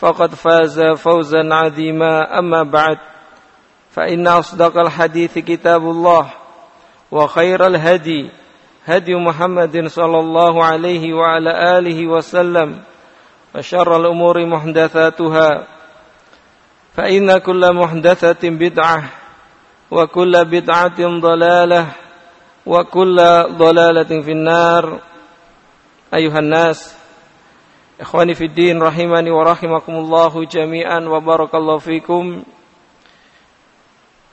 فقد فاز فوزا عظيما. أما بعد فإن أصدق الحديث كتاب الله وخير الهدي هدي محمد صلى الله عليه وعلى آله وسلم وشر الأمور محدثاتها فإن كل محدثة بدعة وكل بدعة ضلالة وكل ضلالة في النار. أيها الناس Ikhwani fi din rahimani wa rahimakumullahu jami'an wa barakallahu fikum.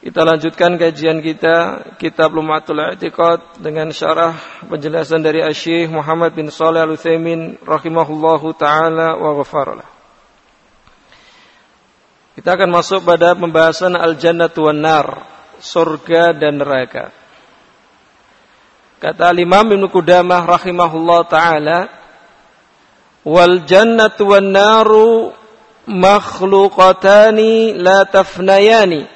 Kita lanjutkan kajian kita Kitab Lumatul I'tiqad dengan syarah penjelasan dari Syekh Muhammad bin Shalih Al-Utsaimin rahimahullahu taala wa ghafaralah. Kita akan masuk pada pembahasan al-jannatu wan nar, surga dan neraka. Kata Imam Ibnu Qudamah rahimahullah taala, wal jannatu wan naru makhluqatani la tafnayani.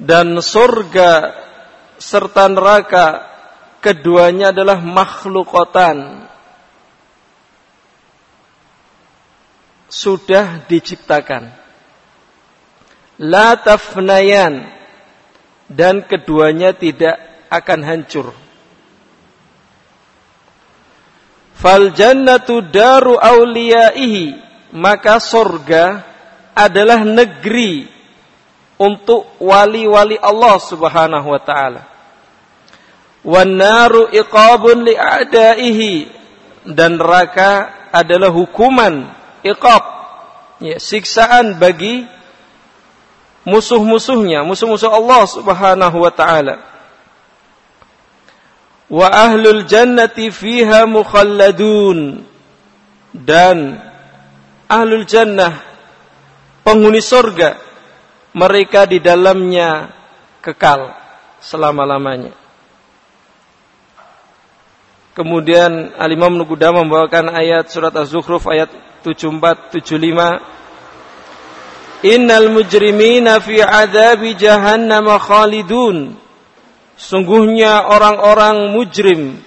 Dan surga serta neraka keduanya adalah makhluqatan. Sudah diciptakan. La tafnayan. Dan keduanya tidak akan hancur Fal jannatu daru auliyaihi maka surga adalah negeri untuk wali-wali Allah Subhanahu wa taala. Wan naru iqabun li a'daihi. Dan neraka adalah hukuman iqab. Ya siksaan bagi musuh-musuhnya, musuh-musuh Allah Subhanahu wa taala wa ahlul jannati fiha mukhalladun. Dan ahlul jannah penghuni surga mereka di dalamnya kekal selama-lamanya. Kemudian Al-Imam Nukuda membawakan ayat surat Az-Zukhruf ayat 74 75 Innal mujrimina fi adabi jahannam khalidun Sungguhnya orang-orang mujrim,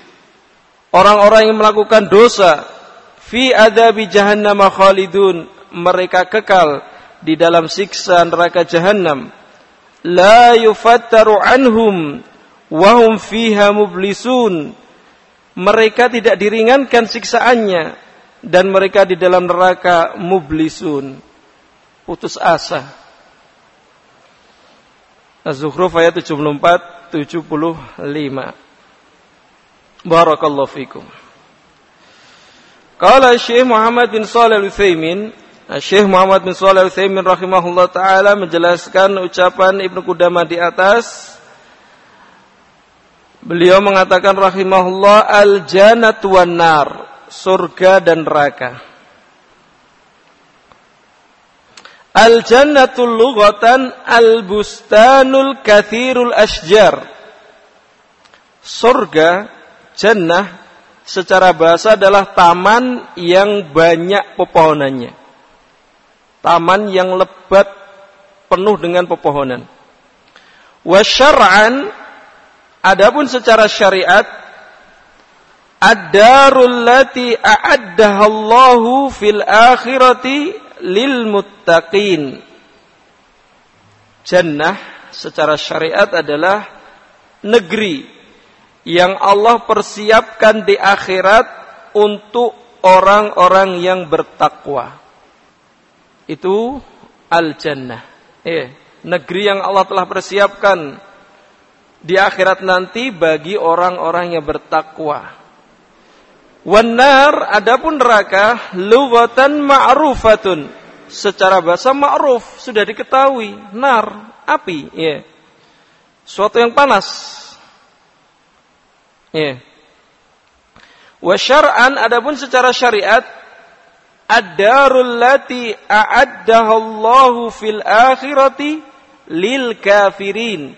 orang-orang yang melakukan dosa, fi adabi jahannam khalidun, mereka kekal di dalam siksa neraka jahannam. La yufattaru anhum wahum fiha mublisun. Mereka tidak diringankan siksaannya dan mereka di dalam neraka mublisun. Putus asa. Az-Zukhruf ayat 74 75. Barakallahu fikum. Qala Syekh Muhammad bin Shalih Al-Utsaimin, Syekh Muhammad bin Shalih Al-Utsaimin rahimahullah taala menjelaskan ucapan Ibnu Qudamah di atas Beliau mengatakan rahimahullah al-jannatu wan nar, surga dan neraka. Al-jannatul lughatan al-bustanul kathirul asjar. Surga, jannah secara bahasa adalah taman yang banyak pepohonannya. taman yang lebat penuh dengan pepohonan. Wa syar'an adapun secara syariat ad-darul lati a'addaha Allahu fil akhirati lil muttaqin. Jannah secara syariat adalah negeri yang Allah persiapkan di akhirat untuk orang-orang yang bertakwa. Itu al-jannah. Eh, negeri yang Allah telah persiapkan di akhirat nanti bagi orang-orang yang bertakwa. Wanar adapun neraka lughatan ma'rufatun. Secara bahasa ma'ruf sudah diketahui, nar, api, ya. Suatu yang panas, Ya. Wa syar'an adapun secara syariat ad-darul lati a'addaha Allahu fil akhirati lil kafirin.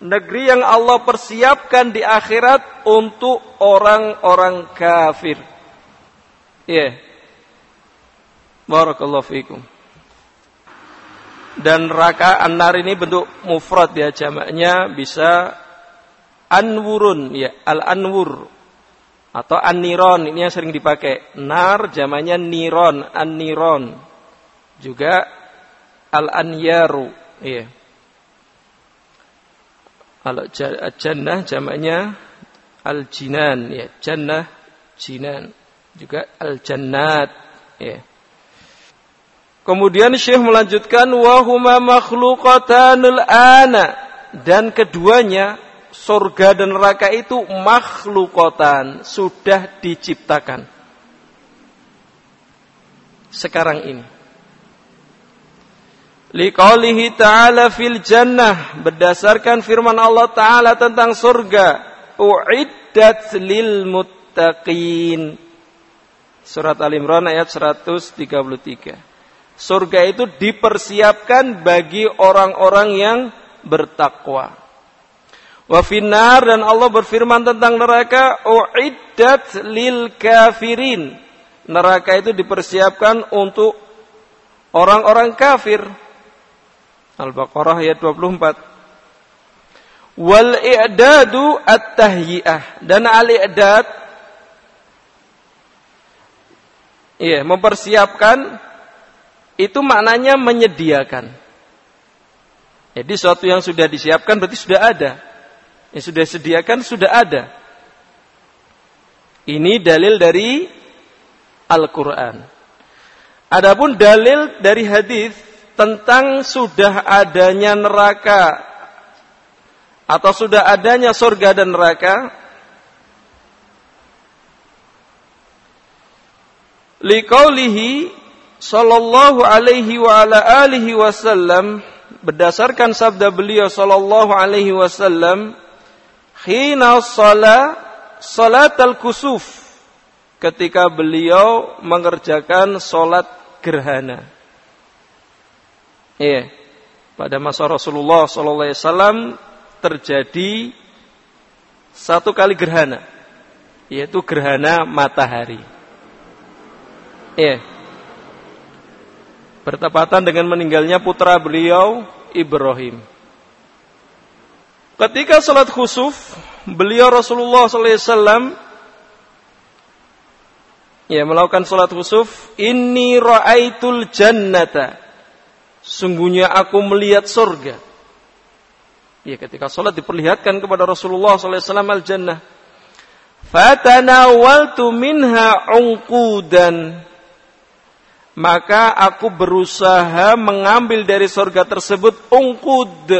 Negeri yang Allah persiapkan di akhirat untuk orang-orang kafir. Ya. Yeah. Barakallahu fiikum. Dan raka an-nar ini bentuk mufrad ya jamaknya bisa anwurun ya al anwur atau an-niron ini yang sering dipakai nar zamannya niron an-niron juga al anyaru ya kalau jannah zamannya al jinan ya jannah jinan juga al jannat ya Kemudian Syekh melanjutkan wahuma makhluqatanul ana dan keduanya surga dan neraka itu makhlukotan, sudah diciptakan. Sekarang ini. Liqaulihi ta'ala fil jannah. Berdasarkan firman Allah taala tentang surga. Uiddat lil muttaqin. Surat Al-Imran ayat 133 Surga itu dipersiapkan bagi orang-orang yang bertakwa. Wa finnar dan Allah berfirman tentang neraka uiddat lil kafirin. Neraka itu dipersiapkan untuk orang-orang kafir. Al-Baqarah ayat 24. Wal i'dadu at-tahyi'ah dan al-i'dad Iya, mempersiapkan itu maknanya menyediakan. Jadi sesuatu yang sudah disiapkan berarti sudah ada. Yang sudah disediakan sudah ada. Ini dalil dari Al-Quran. Adapun dalil dari hadis tentang sudah adanya neraka atau sudah adanya surga dan neraka liqaulihi sallallahu alaihi wa ala alihi wasallam berdasarkan sabda beliau sallallahu alaihi wasallam Hina salat salat al-kusuf ketika beliau mengerjakan salat gerhana. Iya. Pada masa Rasulullah sallallahu alaihi wasallam terjadi satu kali gerhana yaitu gerhana matahari. Iya. Bertepatan dengan meninggalnya putra beliau Ibrahim. Ketika salat khusuf, beliau Rasulullah SAW ya melakukan salat khusuf, ini ra'aitul jannata. Sungguhnya aku melihat surga. Ya ketika salat diperlihatkan kepada Rasulullah SAW al-jannah. Fatanawaltu minha unqudan. Maka aku berusaha mengambil dari surga tersebut ungkud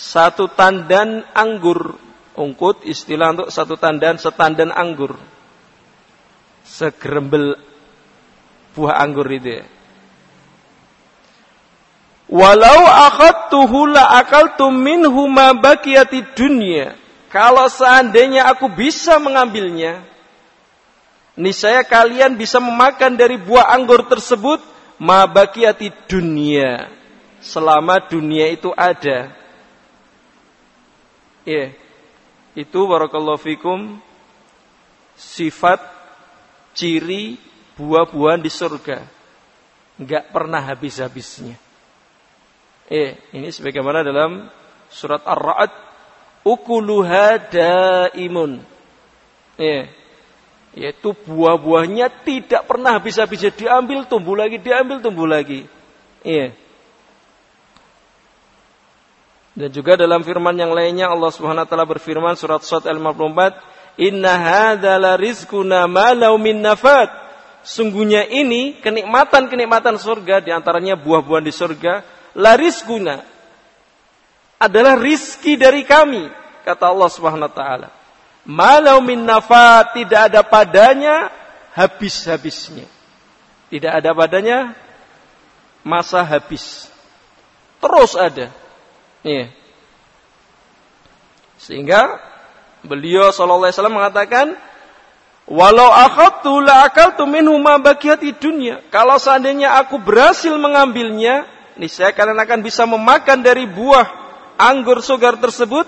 satu tandan anggur. Ungkut istilah untuk satu tandan, setandan anggur. Segerembel buah anggur itu ya. Walau akhadtuhu la akaltu minhu ma bakiyati dunya. Kalau seandainya aku bisa mengambilnya, niscaya kalian bisa memakan dari buah anggur tersebut ma dunia. Selama dunia itu ada. Iya. Itu barakallahu fikum sifat ciri buah-buahan di surga. Enggak pernah habis-habisnya. Eh, ini sebagaimana dalam surat Ar-Ra'd, ukuluha daimun. Eh, yaitu buah-buahnya tidak pernah habis-habisnya diambil tumbuh lagi, diambil tumbuh lagi. Iya. Dan juga dalam firman yang lainnya Allah Subhanahu wa taala berfirman surat Sad Al-54, "Inna hadza la rizquna ma min nafat." Sungguhnya ini kenikmatan-kenikmatan surga di antaranya buah-buahan di surga, la rizquna adalah rizki dari kami, kata Allah Subhanahu wa taala. Malau min nafat tidak ada padanya habis-habisnya. Tidak ada padanya masa habis. Terus ada. Iya. Sehingga beliau sallallahu alaihi wasallam mengatakan, "Walau akhadtu la akaltu minhu ma baqiyati dunya." Kalau seandainya aku berhasil mengambilnya, niscaya kalian akan bisa memakan dari buah anggur segar tersebut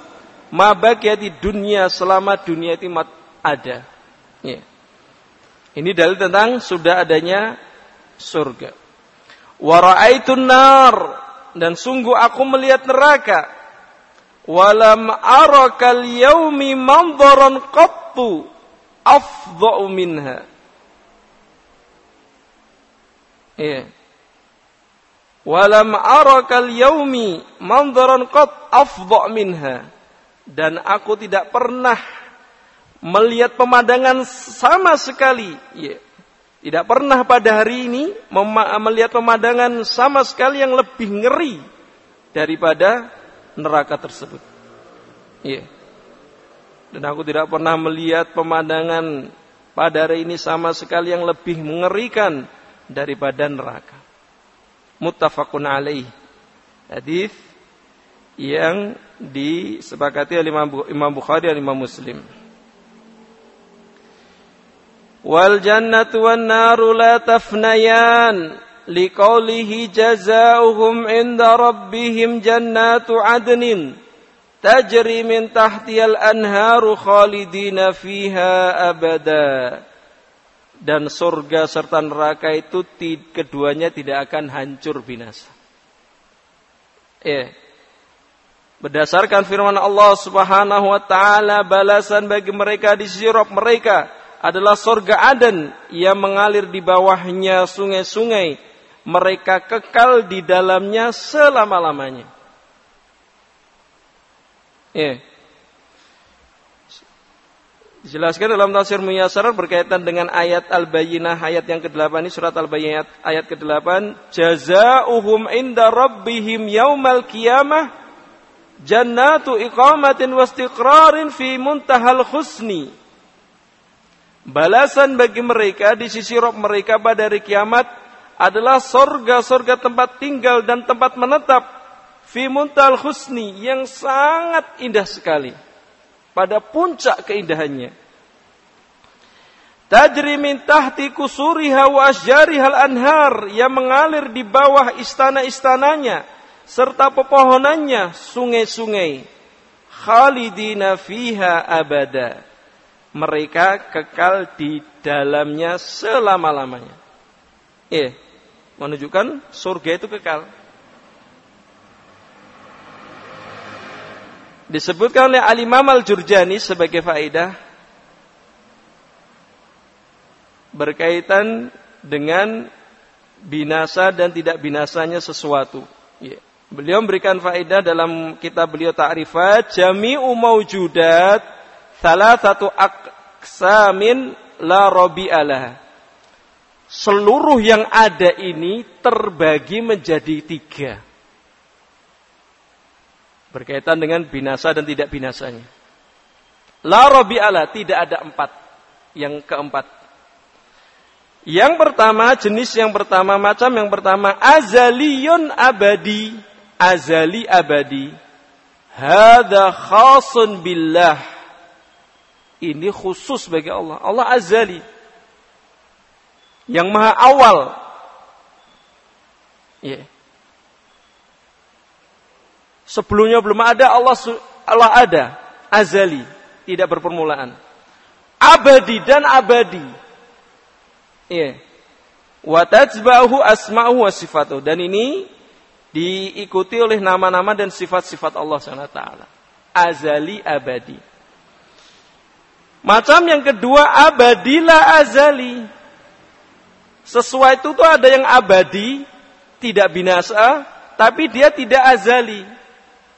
ma baqiyati dunya selama dunia itu ada. Ya. Ini dalil tentang sudah adanya surga. Wa ra'aitun nar dan sungguh aku melihat neraka. Walam arakal yaumi manzaran qattu afdha'u minha. Iya. Walam arakal yaumi manzaran qat afdha' minha. Dan aku tidak pernah melihat pemandangan sama sekali, ya, tidak pernah pada hari ini melihat pemandangan sama sekali yang lebih ngeri daripada neraka tersebut. Iya. Dan aku tidak pernah melihat pemandangan pada hari ini sama sekali yang lebih mengerikan daripada neraka. Muttafaqun alaih. Hadis yang disepakati oleh Imam Bukhari dan Imam Muslim. wal jannatu wan naru la tafnayan liqaulihi jazaohum inda rabbihim jannatu adnin tajri min tahtiyal anharu khalidina fiha abada dan surga serta neraka itu keduanya tidak akan hancur binasa. Eh, berdasarkan firman Allah Subhanahu wa taala balasan bagi mereka di sisi mereka adalah sorga Aden yang mengalir di bawahnya sungai-sungai. Mereka kekal di dalamnya selama-lamanya. Ya. Dijelaskan dalam tafsir Muyassar berkaitan dengan ayat Al-Bayyinah ayat yang ke-8 ini surat Al-Bayyinah ayat ke-8 jazaohum inda rabbihim yaumal qiyamah jannatu iqamatin wastiqrarin fi muntahal husni. Balasan bagi mereka di sisi roh mereka pada hari kiamat adalah sorga-sorga tempat tinggal dan tempat menetap fi muntal husni yang sangat indah sekali pada puncak keindahannya. Tajri min tahti kusuriha wa hal anhar yang mengalir di bawah istana-istananya serta pepohonannya sungai-sungai. Khalidina fiha abada mereka kekal di dalamnya selama-lamanya. Eh, menunjukkan surga itu kekal. Disebutkan oleh Al-Imam Al-Jurjani sebagai faedah berkaitan dengan binasa dan tidak binasanya sesuatu. Yeah. Beliau memberikan faedah dalam kitab beliau Ta'rifat Jami'u Maujudat salah satu aksamin la robi'alah. Seluruh yang ada ini terbagi menjadi tiga. Berkaitan dengan binasa dan tidak binasanya. La robi'alah, tidak ada empat. Yang keempat. Yang pertama, jenis yang pertama, macam yang pertama, azaliyun abadi. Azali abadi. Hada khasun billah ini khusus bagi Allah. Allah azali. Yang maha awal. Yeah. Sebelumnya belum ada Allah Allah ada. Azali. Tidak berpermulaan. Abadi dan abadi. Tajba'uhu asma'uhu wa sifatuh. Dan ini diikuti oleh nama-nama dan sifat-sifat Allah SWT. Azali abadi. Macam yang kedua abadilah azali. Sesuai itu tuh ada yang abadi, tidak binasa, tapi dia tidak azali.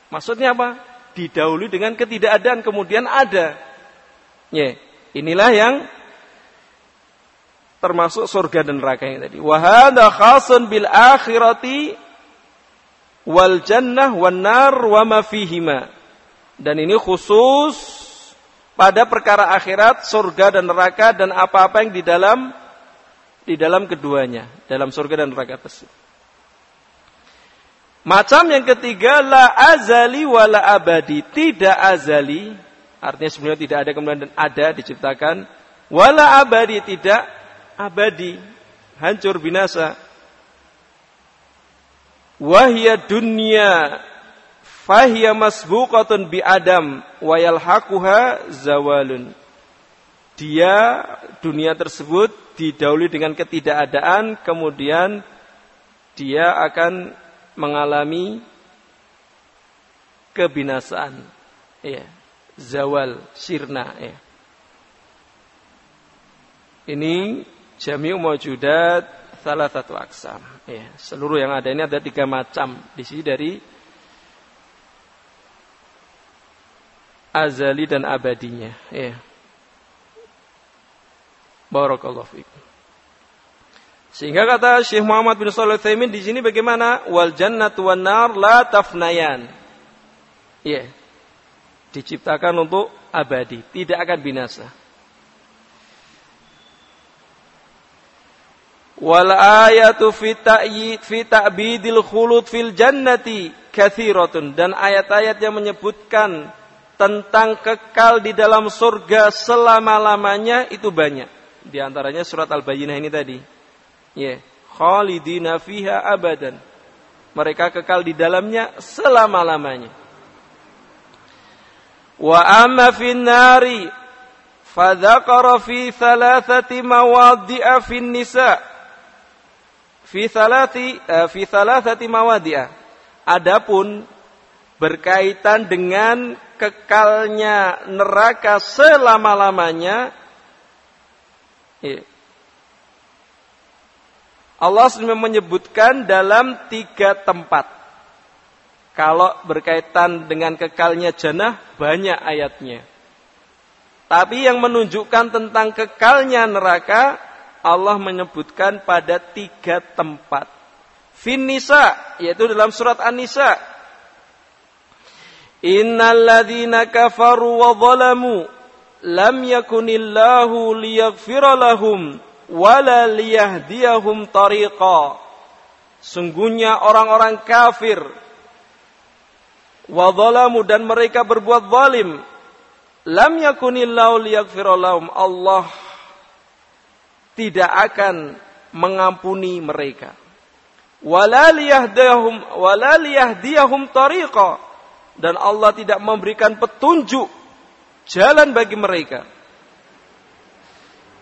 Maksudnya apa? Didahului dengan ketidakadaan kemudian ada. Ya, inilah yang termasuk surga dan neraka yang tadi. Wahada khasun bil akhirati wal jannah wan nar wa ma fihima. Dan ini khusus pada perkara akhirat, surga dan neraka dan apa-apa yang di dalam di dalam keduanya, dalam surga dan neraka tersebut. Macam yang ketiga la azali wala abadi, tidak azali, artinya sebenarnya tidak ada kemudian dan ada diciptakan, wala abadi tidak abadi, hancur binasa. Wahya dunia fahiya masbuqatun bi adam wa yalhaquha zawalun. Dia dunia tersebut didahului dengan ketidakadaan kemudian dia akan mengalami kebinasaan. Ya, zawal, sirna ya. Ini Jami'u mawjudat salah satu aksam. Ya, seluruh yang ada ini ada tiga macam. Di sini dari azali dan abadinya. Ya. Barakallahu fikum. Sehingga kata Syekh Muhammad bin Shalih Utsaimin di sini bagaimana? Wal jannatu wan nar la tafnayan. Ya. Diciptakan untuk abadi, tidak akan binasa. Wal ayatu fi ta'yid fi ta'bidil khulud fil jannati kathiratun dan ayat-ayat yang menyebutkan tentang kekal di dalam surga selama-lamanya itu banyak. Di antaranya surat Al-Bayyinah ini tadi. Ya, khalidina fiha abadan. Mereka kekal di dalamnya selama-lamanya. Wa amma fin nari fadzakara fi thalathati mawadhi'a fin nisa' fi salati uh, fi salasati mawadi'ah. Adapun berkaitan dengan kekalnya neraka selama-lamanya ya. Allah sudah menyebutkan dalam tiga tempat. Kalau berkaitan dengan kekalnya jannah banyak ayatnya. Tapi yang menunjukkan tentang kekalnya neraka Allah menyebutkan pada tiga tempat. Finisa, yaitu dalam surat An-Nisa. Innalladzina kafaru wa zalamu lam yakunillahu liyaghfira lahum wala liyahdiyahum tariqa. Sungguhnya orang-orang kafir wa zalamu dan mereka berbuat zalim lam yakunillahu liyaghfira lahum. Allah tidak akan mengampuni mereka. Walaliyahdiyahum walaliyahdiyahum tariqa dan Allah tidak memberikan petunjuk jalan bagi mereka.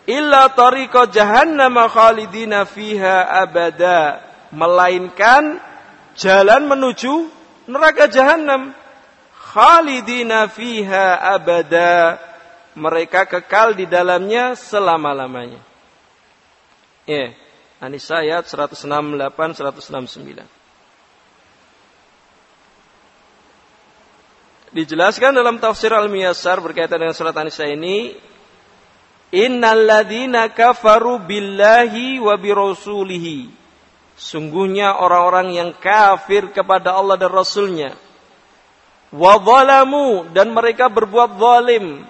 Illa tariqa jahannam khalidina fiha abada melainkan jalan menuju neraka jahanam khalidina fiha abada mereka kekal di dalamnya selama-lamanya. Ya. An-Nisa ayat 168 169. Dijelaskan dalam tafsir Al-Miyasar berkaitan dengan surat An-Nisa ini, Innalladzina kafaru billahi wa birasulihi. Sungguhnya orang-orang yang kafir kepada Allah dan Rasulnya. Wa zalamu dan mereka berbuat zalim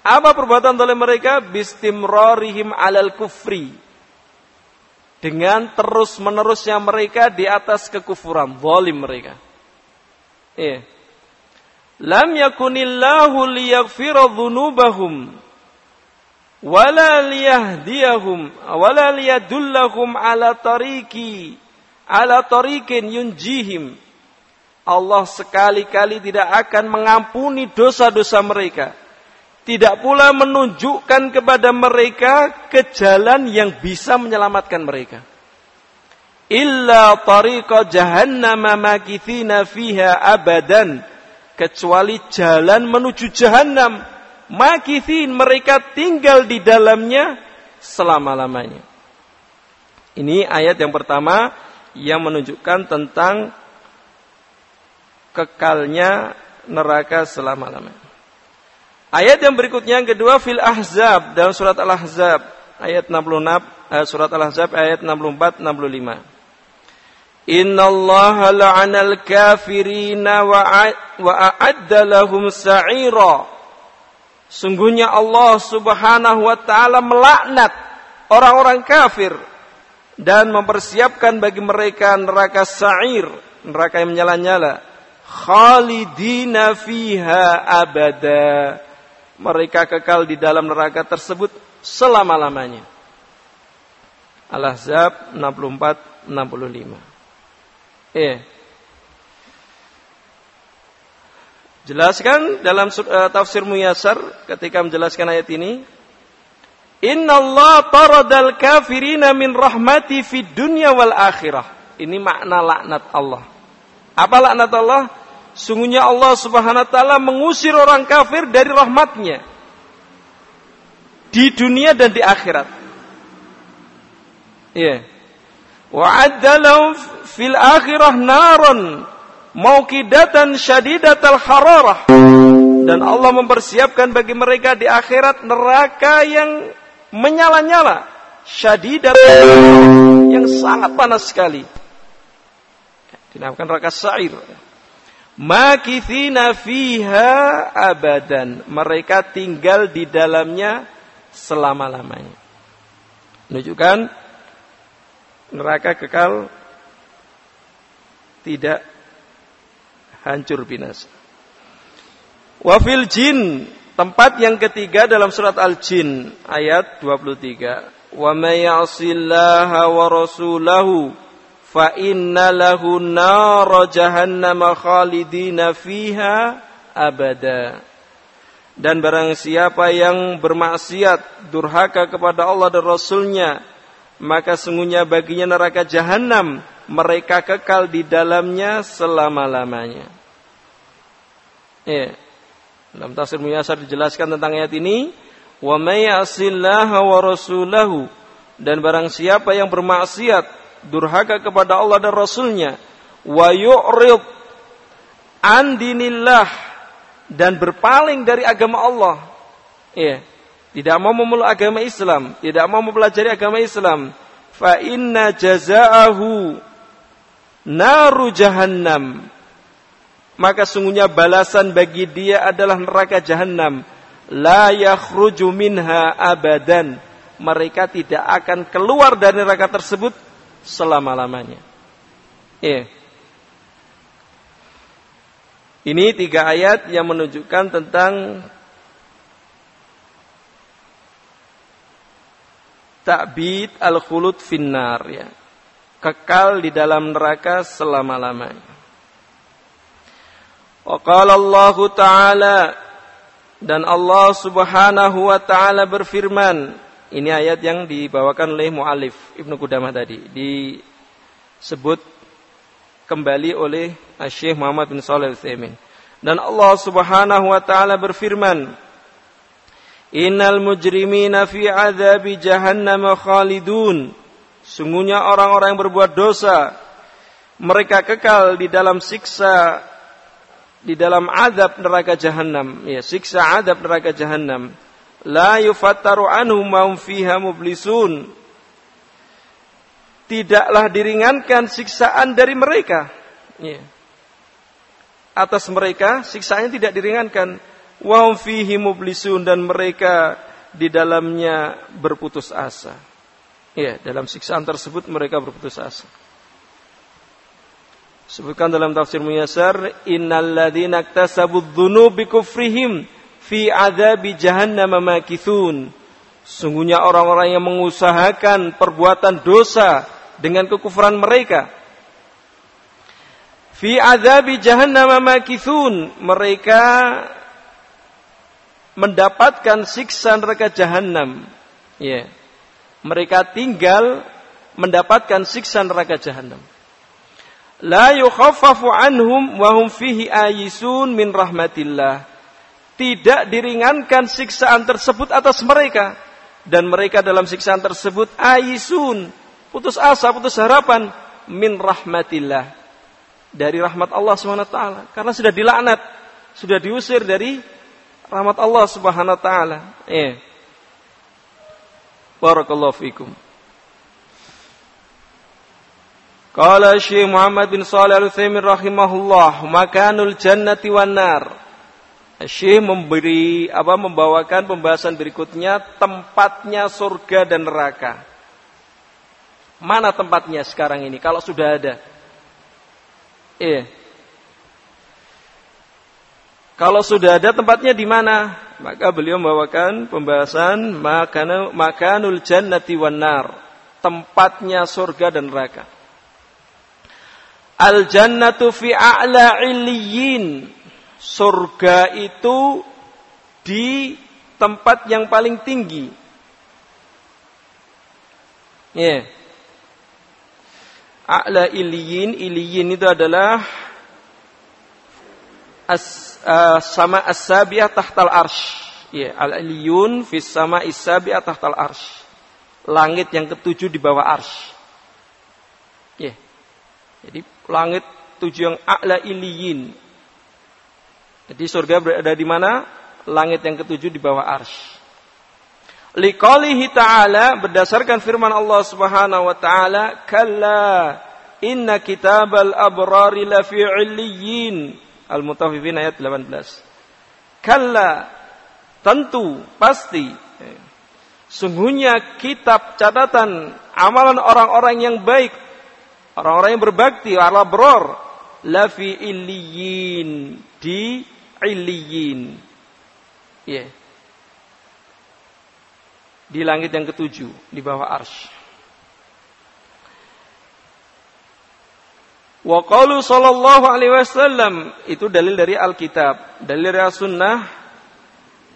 apa perbuatan oleh mereka? Bistimrorihim alal kufri. Dengan terus menerusnya mereka di atas kekufuran. Zalim mereka. Iya. Lam yakunillahu liyaghfira dhunubahum. Wala liyahdiyahum. Wala liyadullahum ala tariki. Ala tarikin yunjihim. Allah sekali-kali tidak akan mengampuni dosa-dosa mereka tidak pula menunjukkan kepada mereka ke jalan yang bisa menyelamatkan mereka. Illa tariqa jahannam makithina fiha abadan. Kecuali jalan menuju jahannam. Makithin mereka tinggal di dalamnya selama-lamanya. Ini ayat yang pertama yang menunjukkan tentang kekalnya neraka selama-lamanya. Ayat yang berikutnya yang kedua fil Ahzab dalam surat Al-Ahzab ayat 66 eh, surat Al-Ahzab ayat 64 65. Inna Allah la'anal kafirina wa a'adda lahum sa'ira. Sungguhnya Allah Subhanahu wa taala melaknat orang-orang kafir dan mempersiapkan bagi mereka neraka sa'ir, neraka yang menyala-nyala. Khalidina fiha abada mereka kekal di dalam neraka tersebut selama-lamanya. Al-Ahzab 64 65. Eh. Jelaskan dalam uh, tafsir Muyasar ketika menjelaskan ayat ini, Inna Allah taradal kafirina min rahmati fid dunya wal akhirah. Ini makna laknat Allah. Apa laknat Allah? Sungguhnya Allah subhanahu wa ta'ala mengusir orang kafir dari rahmatnya. Di dunia dan di akhirat. Iya. Yeah. Wa'adda fil akhirah naron maukidatan syadidatal hararah. Dan Allah mempersiapkan bagi mereka di akhirat neraka yang menyala-nyala. Syadidat yang sangat panas sekali. Dinamakan neraka sa'ir. Makithina fiha abadan. Mereka tinggal di dalamnya selama-lamanya. Menunjukkan neraka kekal tidak hancur binasa. Wafil jin tempat yang ketiga dalam surat Al-Jin ayat 23. Wa may wa rasulahu fa inna lahu nar jahannam khalidina fiha abada dan barang siapa yang bermaksiat durhaka kepada Allah dan Rasulnya maka sungguhnya baginya neraka jahanam mereka kekal di dalamnya selama-lamanya. Ya dalam tafsir Muyasar dijelaskan tentang ayat ini. Wa may wa rasulahu. Dan barang siapa yang bermaksiat durhaka kepada Allah dan Rasulnya, wa yu'rid an dinillah dan berpaling dari agama Allah. Ya, tidak mau memeluk agama Islam, tidak mau mempelajari agama Islam, fa inna jazaahu naru jahannam. Maka sungguhnya balasan bagi dia adalah neraka jahanam. La yakhruju minha abadan. Mereka tidak akan keluar dari neraka tersebut selama-lamanya. Iya. Ini tiga ayat yang menunjukkan tentang takbid al-khulud finnar ya. Kekal di dalam neraka selama-lamanya. Wa qala Allah Ta'ala dan Allah Subhanahu wa taala berfirman ini ayat yang dibawakan oleh mu'alif Ibnu Qudamah tadi. Disebut kembali oleh Syekh Muhammad bin Shalih Al-Utsaimin. Dan Allah Subhanahu wa taala berfirman, "Innal mujrimina fi adzabi jahannam khalidun." Sungguhnya orang-orang yang berbuat dosa mereka kekal di dalam siksa di dalam adab neraka jahanam, ya, siksa adab neraka jahanam la yufattaru anhum fiha mublisun. Tidaklah diringankan siksaan dari mereka. Ya. atas mereka siksaannya tidak diringankan. Wa fihi mublisun dan mereka di dalamnya berputus asa ya dalam siksaan tersebut mereka berputus asa sebutkan dalam tafsir Muyasar innal ladzina iktasabudz dzunubi kufrihim fi adzabi jahannam makithun. Sungguhnya orang-orang yang mengusahakan perbuatan dosa dengan kekufuran mereka. Fi adzabi jahannam makithun. Mereka mendapatkan siksa neraka jahanam. Ya. Mereka tinggal mendapatkan siksa neraka jahanam. La yukhaffafu anhum wa hum fihi ayisun min rahmatillah. Tidak diringankan siksaan tersebut atas mereka dan mereka dalam siksaan tersebut ayisun, putus asa, putus harapan min rahmatillah dari rahmat Allah Subhanahu wa taala karena sudah dilaknat, sudah diusir dari rahmat Allah Subhanahu wa taala. Eh. Barakallahu fikum. Qala Syekh Muhammad bin Shalih Al-Utsaimin rahimahullah, makanul jannati wan nar. Syekh memberi apa membawakan pembahasan berikutnya tempatnya surga dan neraka. Mana tempatnya sekarang ini kalau sudah ada? Iya. Kalau sudah ada tempatnya di mana? Maka beliau membawakan pembahasan makanul jannati wan nar. Tempatnya surga dan neraka. Al jannatu fi a'la illiyin. Surga itu di tempat yang paling tinggi. Ya. Yeah. A'la iliyin, iliyin itu adalah as, uh, sama as-sabiah tahtal arsh. Ya, yeah. al-iliyun fi sama is-sabiah tahtal arsh. Langit yang ketujuh di bawah arsh. Ya. Jadi langit tujuh yang a'la iliyin. Jadi surga berada di mana? Langit yang ketujuh di bawah arsy. Liqalihi ta'ala berdasarkan firman Allah Subhanahu wa taala, "Kalla inna kitabal abrari lafi 'illiyin." Al-Mutaffifin ayat 18. Kalla tentu pasti sungguhnya kitab catatan amalan orang-orang yang baik Orang-orang yang berbakti, Allah bror. Lafi illiyin. Di illiyin. Yeah. Di langit yang ketujuh. Di bawah arsh. Wa qalu sallallahu alaihi wasallam itu dalil dari Alkitab, dalil dari As-Sunnah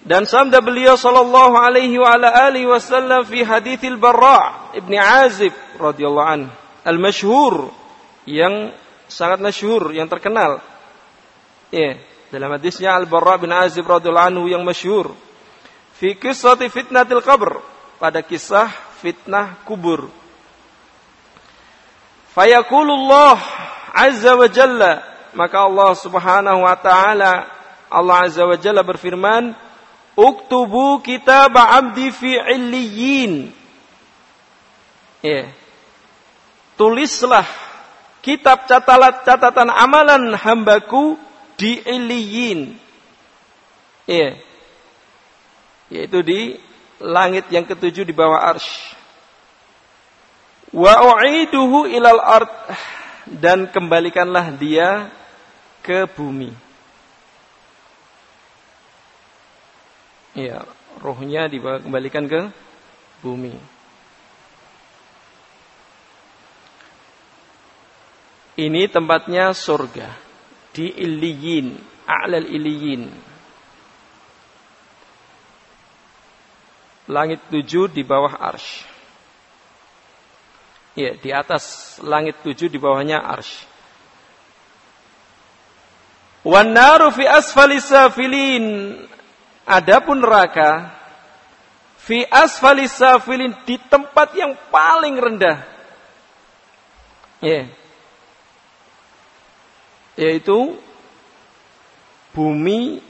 dan sabda beliau sallallahu alaihi wa ala alihi wasallam fi haditsil Barra' Ibni Azib radhiyallahu anhu al-masyhur yang sangat masyhur, yang terkenal. Ya, dalam hadisnya Al-Barra bin Azib radhiyallahu anhu yang masyhur. Fi qissati fitnatil qabr, pada kisah fitnah kubur. Fayaqulullah azza wa jalla, maka Allah Subhanahu wa taala Allah azza wa jalla berfirman, "Uktubu kitab 'abdi fi 'illiyin." Ya, tulislah kitab catatan, catatan amalan hambaku di iliyin. Iya. Yaitu di langit yang ketujuh di bawah arsh. Wa u'iduhu ilal ard dan kembalikanlah dia ke bumi. Ya, rohnya dikembalikan ke bumi. Ini tempatnya surga di Iliyin, A'lal Iliyin. Langit tujuh di bawah arsh. Ya, di atas langit tujuh di bawahnya arsh. Wan naru fi asfali safilin. Adapun neraka fi asfali safilin di tempat yang paling rendah. Ya yaitu bumi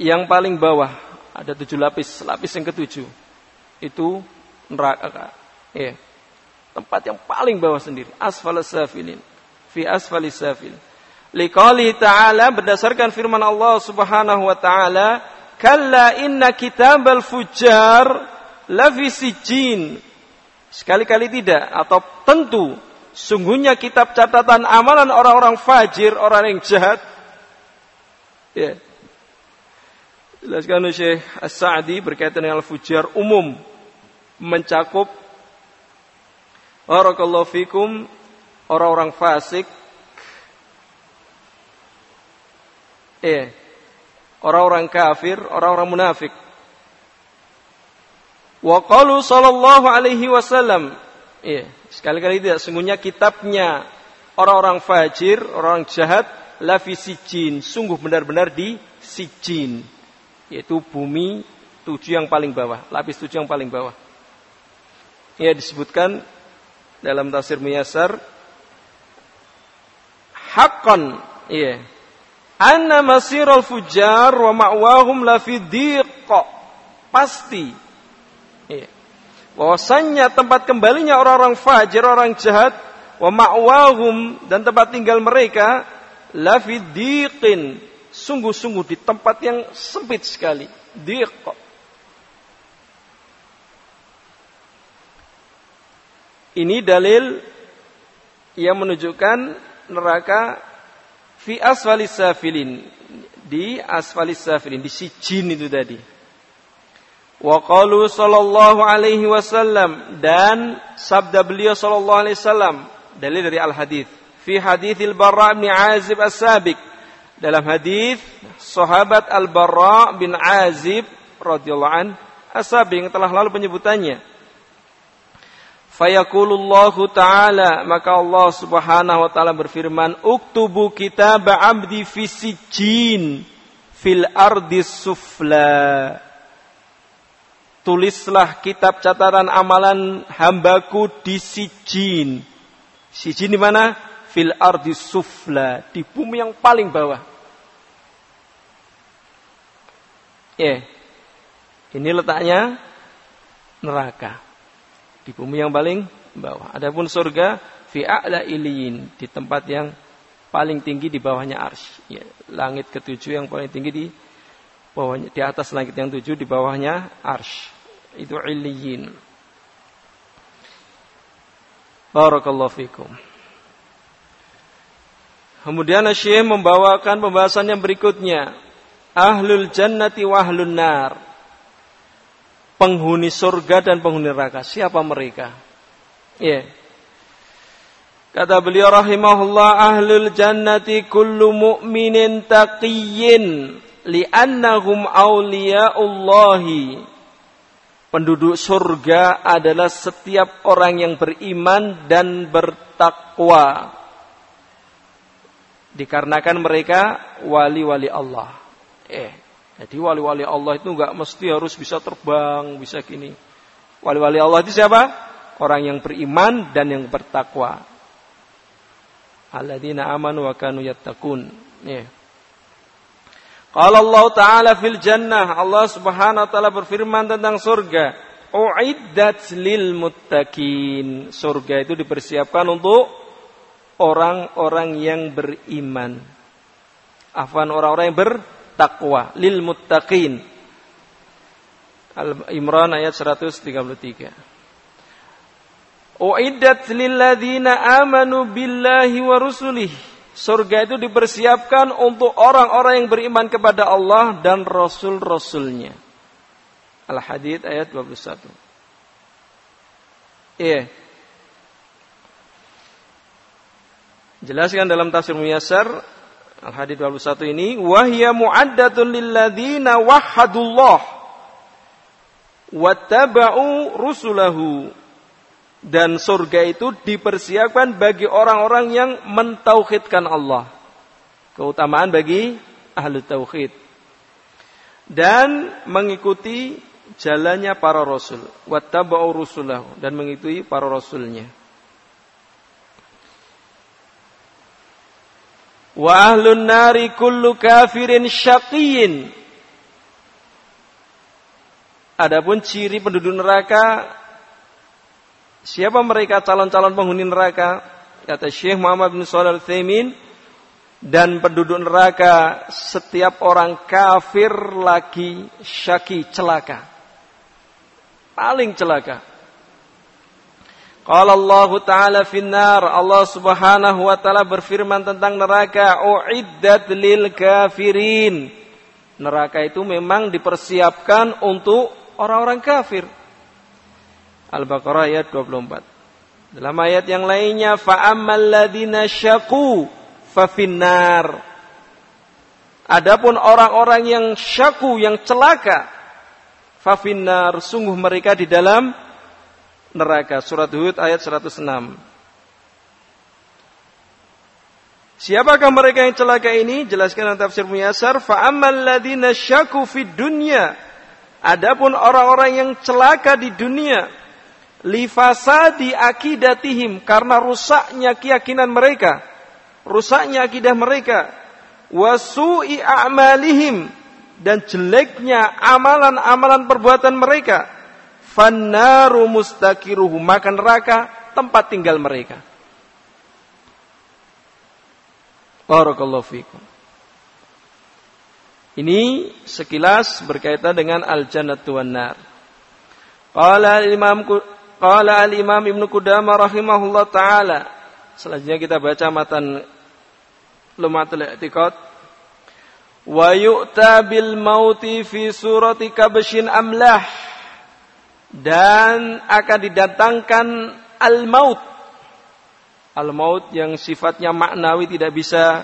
yang paling bawah ada tujuh lapis lapis yang ketujuh itu neraka ya tempat yang paling bawah sendiri asfalas safilin fi asfalis safil liqali ta'ala berdasarkan firman Allah Subhanahu wa taala kalla inna kitabal fujar lafi sijin sekali-kali tidak atau tentu Sungguhnya kitab catatan amalan orang-orang fajir, orang yang jahat. Ya. Jelaskan oleh Syekh As-Sa'di berkaitan dengan al-fujar umum. Mencakup Barakallahu fikum orang-orang fasik Eh, orang-orang kafir, orang-orang munafik. Wa qalu sallallahu alaihi wasallam. Iya, sekali-kali tidak sungguhnya kitabnya orang-orang fajir, orang jahat lafi sijin, sungguh benar-benar di sijin, yaitu bumi tujuh yang paling bawah, lapis tujuh yang paling bawah. Ia disebutkan dalam tafsir Muyasar hakon, iya. Anna masirul fujar wa ma'wahum lafi Pasti Iya. Bahwasannya tempat kembalinya orang-orang fajir, orang jahat, wa ma'wahum dan tempat tinggal mereka lafidiqin sungguh-sungguh di tempat yang sempit sekali. Diq. Ini dalil yang menunjukkan neraka fi asfalis safilin di asfalis safilin di sijin itu tadi. Wa qalu sallallahu alaihi wasallam dan sabda beliau sallallahu alaihi wasallam dalil dari al hadis fi hadithil Barra bin Azib as-sabiq dalam hadis sahabat Al Barra bin Azib radhiyallahu an as-sabiq telah lalu penyebutannya Fayaqulullahu ta'ala maka Allah Subhanahu wa taala berfirman uktubu kitab abdi fi sijin fil ardi sufla tulislah kitab catatan amalan hambaku di Sijin. Sijin di mana? Fil ardi sufla, di bumi yang paling bawah. Ya. Yeah. Ini letaknya neraka. Di bumi yang paling bawah. Adapun surga fi a'la iliyin, di tempat yang paling tinggi di bawahnya arsy. Ya, langit ketujuh yang paling tinggi di bawahnya di atas langit yang tujuh di bawahnya arsy itu illiyin. Barakallahu fikum. Kemudian Syekh membawakan pembahasan yang berikutnya. Ahlul jannati wa nar. Penghuni surga dan penghuni neraka. Siapa mereka? Ya. Yeah. Kata beliau rahimahullah ahlul jannati kullu mu'minin taqiyyin li'annahum awliya'ullahi Penduduk surga adalah setiap orang yang beriman dan bertakwa. Dikarenakan mereka wali-wali Allah. Eh, jadi wali-wali Allah itu nggak mesti harus bisa terbang, bisa gini. Wali-wali Allah itu siapa? Orang yang beriman dan yang bertakwa. Alladzina amanu wa kanu yattaqun. Eh. Qala Allah Ta'ala fil jannah. Allah Subhanahu wa taala berfirman tentang surga. Uiddat lil muttaqin. Surga itu dipersiapkan untuk orang-orang yang beriman. Afan orang-orang yang bertakwa. Lil muttaqin. Al-Imran ayat 133. Uiddat lil ladzina amanu billahi wa rusulihi surga itu dipersiapkan untuk orang-orang yang beriman kepada Allah dan Rasul-Rasulnya. Al-Hadid ayat 21. Iya. Jelaskan dalam tafsir Muyassar Al-Hadid 21 ini wahya mu'addatun lilladzina wahhadullah wattaba'u rusulahu dan surga itu dipersiapkan bagi orang-orang yang mentauhidkan Allah. Keutamaan bagi ahli tauhid. Dan mengikuti jalannya para rasul. Wattaba'u rusulahu. Dan mengikuti para rasulnya. Wa ahlun nari kullu kafirin syaqiyin. Adapun ciri penduduk neraka Siapa mereka calon-calon penghuni neraka? Kata Syekh Muhammad bin Shalih Al dan penduduk neraka setiap orang kafir lagi syaki celaka. Paling celaka. Qala Allah Ta'ala finnar Allah Subhanahu wa taala berfirman tentang neraka uiddat lil kafirin. Neraka itu memang dipersiapkan untuk orang-orang kafir. Al-Baqarah ayat 24. Dalam ayat yang lainnya fa'ammal ladzina syaqu fafinnar. Adapun orang-orang yang syaku, yang celaka, fafinar, sungguh mereka di dalam neraka. Surat Hud ayat 106. Siapakah mereka yang celaka ini? Jelaskan dalam tafsir Muyasar. Fa'ammal ladina syaku fid dunya. Adapun orang-orang yang celaka di dunia. Lifasadi akidatihim. Karena rusaknya keyakinan mereka. Rusaknya akidah mereka. Wasu'i a'malihim. Dan jeleknya amalan-amalan perbuatan mereka. Fannaru mustakiruhu. Maka neraka tempat tinggal mereka. Barakallahu fikum. Ini sekilas berkaitan dengan al-jannatu wan nar. Qala al-Imam qala al-Imam Ibnu Qudamah rahimahullah taala. Selanjutnya kita baca matan Lumatul I'tiqad. Wa yu'ta bil mauti fi surati kabshin amlah. Dan akan didatangkan al-maut al-maut yang sifatnya maknawi tidak bisa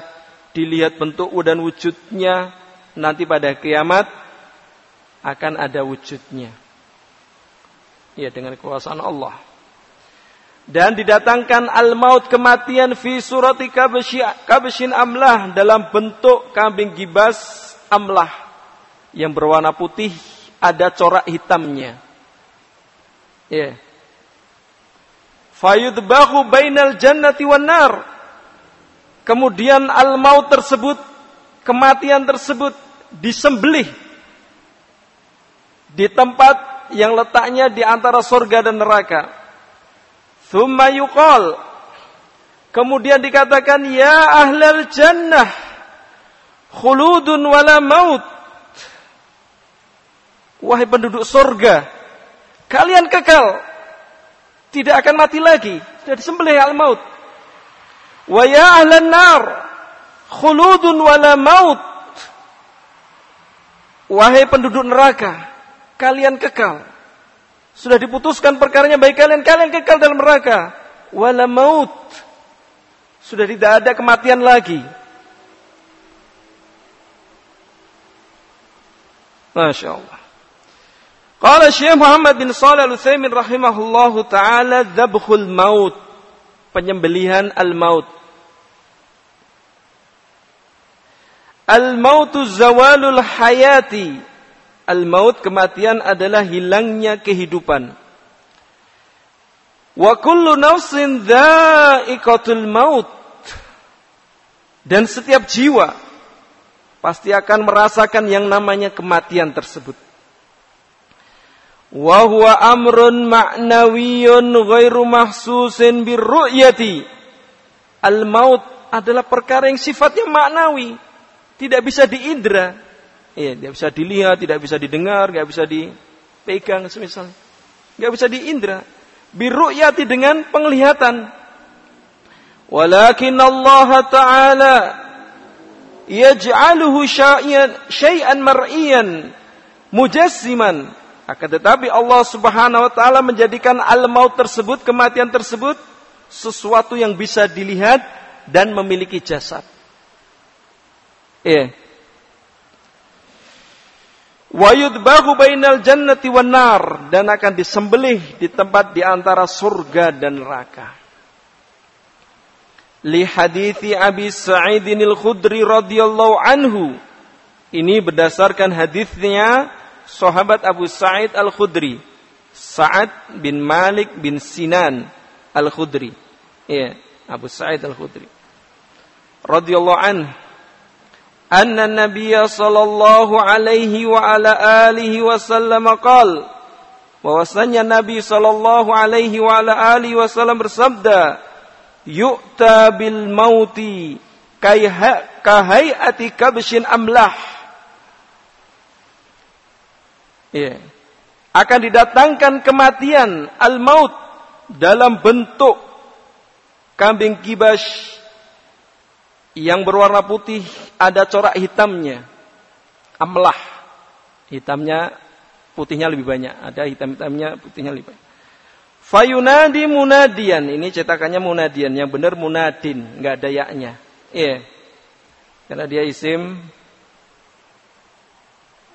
dilihat bentuk dan wujudnya nanti pada kiamat akan ada wujudnya. Ya dengan kekuasaan Allah. Dan didatangkan al-maut kematian fi surati kabshin amlah dalam bentuk kambing gibas amlah yang berwarna putih ada corak hitamnya. Ya fayudbahu bainal jannati wan nar. Kemudian al-maut tersebut, kematian tersebut disembelih di tempat yang letaknya di antara surga dan neraka. Thumma yuqal. Kemudian dikatakan, Ya ahlal jannah, khuludun wala maut. Wahai penduduk surga, kalian kekal tidak akan mati lagi. Sudah disembelih al-maut. Wa ya ahlan nar khuludun wala maut. Wahai penduduk neraka, kalian kekal. Sudah diputuskan perkaranya baik kalian, kalian kekal dalam neraka. Wala maut. Sudah tidak ada kematian lagi. Masya Allah. Qala Syekh Muhammad bin Shalih Al-Utsaimin rahimahullahu taala dzabhul maut, penyembelihan al-maut. Al-mautu zawalul hayati. Al-maut kematian adalah hilangnya kehidupan. Wa kullu nafsin dha'iqatul maut. Dan setiap jiwa pasti akan merasakan yang namanya kematian tersebut wa huwa amrun ma'nawiyyun ghairu mahsusin birru'yati. Al-maut adalah perkara yang sifatnya maknawi, tidak bisa diindra. Iya, tidak bisa dilihat, tidak bisa didengar, tidak bisa dipegang semisal. Tidak bisa diindra. Birru'yati dengan penglihatan. Walakin Allah Ta'ala yaj'aluhu syai'an mar'iyan mujassiman akan tetapi Allah Subhanahu wa taala menjadikan al-maut tersebut, kematian tersebut sesuatu yang bisa dilihat dan memiliki jasad. Iya. Wa yudbahu bainal jannati wan nar dan akan disembelih di tempat di antara surga dan neraka. Li hadithi Abi Sa'id al-Khudri radhiyallahu anhu. Ini berdasarkan hadisnya sahabat Abu Sa'id Al-Khudri. Sa'ad bin Malik bin Sinan Al-Khudri. Ya, Abu Sa'id Al-Khudri. Radhiyallahu anhu anna Nabiy sallallahu alaihi wa ala alihi wasallam qal bahwasanya Nabi sallallahu alaihi wa ala alihi wasallam bersabda yu'ta bil mauti kahayati kabshin amlah Ya. Akan didatangkan kematian al-maut dalam bentuk kambing kibas yang berwarna putih ada corak hitamnya. Amlah. Hitamnya putihnya lebih banyak. Ada hitam-hitamnya putihnya lebih banyak. Fayunadi munadian. Ini cetakannya munadian. Yang benar munadin. Nggak ada yaknya. Iya. Karena dia isim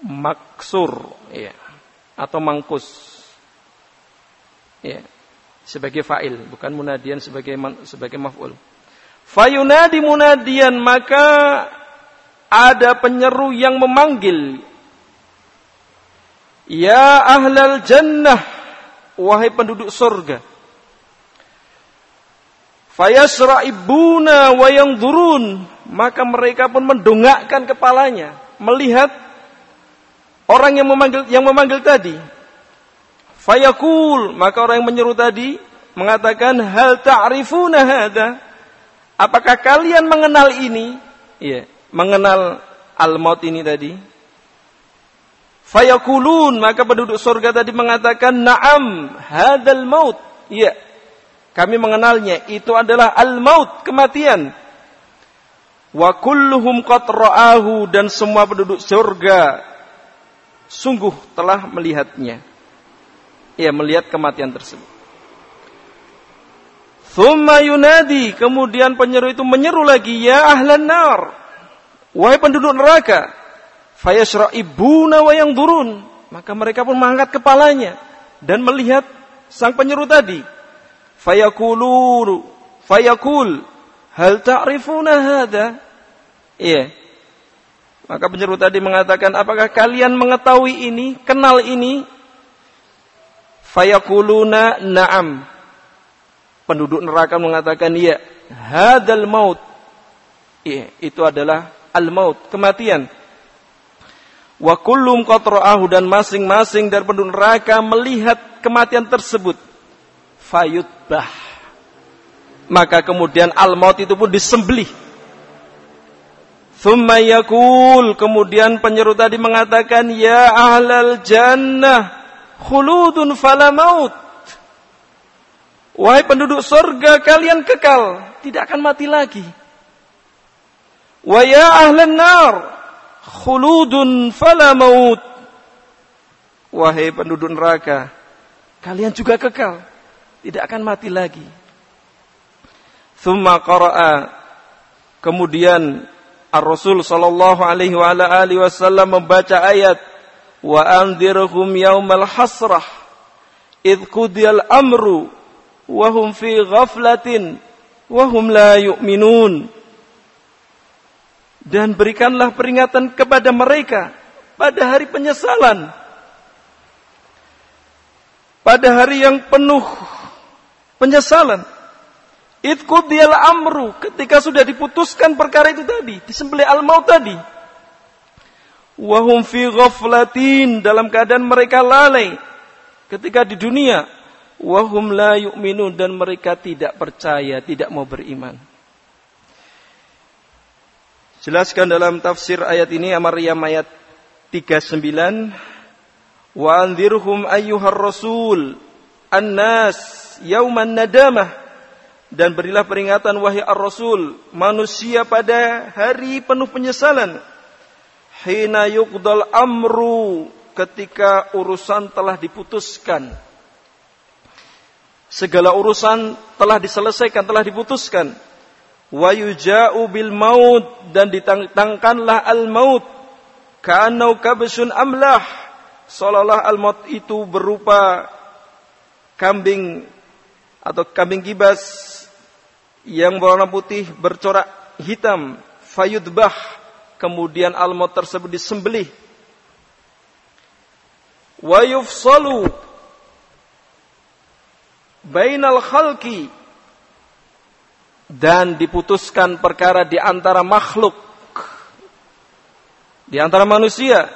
maksur ya atau mangkus. Ya sebagai fa'il bukan munadian sebagai sebagai maf'ul. Fayunadi munadian maka ada penyeru yang memanggil. Ya ahlal jannah wahai penduduk surga. Fayasra'ibuna wa durun maka mereka pun mendongakkan kepalanya melihat orang yang memanggil yang memanggil tadi. Fayakul maka orang yang menyeru tadi mengatakan hal ta'rifuna hadza apakah kalian mengenal ini? Iya mengenal al-maut ini tadi. Fayakulun maka penduduk surga tadi mengatakan na'am hadzal maut. Iya kami mengenalnya. Itu adalah al-maut kematian. Wa kulluhum qad ra'ahu. Dan semua penduduk surga sungguh telah melihatnya. Ya, melihat kematian tersebut. Thumma yunadi, kemudian penyeru itu menyeru lagi, ya ahlan nar. Wahai penduduk neraka, fayasra'ibuna wa yang durun. Maka mereka pun mengangkat kepalanya dan melihat sang penyeru tadi. Fayakulu, fayakul, Hal ta'rifuna hada? Iya. Maka penyeru tadi mengatakan, apakah kalian mengetahui ini, kenal ini? Fayakuluna na'am. Penduduk neraka mengatakan, iya. Hadal maut. Iya, itu adalah al-maut, kematian. Wa kullum qatra'ahu dan masing-masing dari penduduk neraka melihat kematian tersebut. Fayutbah maka kemudian al-maut itu pun disembelih. Thumma yakul, kemudian penyeru tadi mengatakan, Ya ahlal jannah, khuludun fala maut. Wahai penduduk surga, kalian kekal, tidak akan mati lagi. Wa ya ahlan nar, khuludun fala. Wahai penduduk neraka, kalian juga kekal, tidak akan mati lagi. Thumma qara'a. Kemudian Ar-Rasul sallallahu alaihi wa ala alihi wasallam membaca ayat wa anzirhum yaumal hasrah id qudiyal amru wa hum fi ghaflatin wa hum la yu'minun. Dan berikanlah peringatan kepada mereka pada hari penyesalan pada hari yang penuh penyesalan Idkudiyal amru ketika sudah diputuskan perkara itu tadi, disembelih al-maut tadi. Wahum fi ghaflatin dalam keadaan mereka lalai ketika di dunia. Wahum la yu'minun dan mereka tidak percaya, tidak mau beriman. Jelaskan dalam tafsir ayat ini Amaryam ayat 39 Wa anzirhum ayyuhar rasul annas yauman nadamah dan berilah peringatan wahai ar-rasul manusia pada hari penuh penyesalan. Hina yuqdal amru ketika urusan telah diputuskan. Segala urusan telah diselesaikan telah diputuskan. Wa yuja'u bil maut dan ditangkanlah al maut kanau kabsun amlah seolah al maut itu berupa kambing atau kambing gibas yang berwarna putih bercorak hitam fayudbah kemudian almot tersebut disembelih. Wa yufsalu bainal khalqi dan diputuskan perkara di antara makhluk di antara manusia.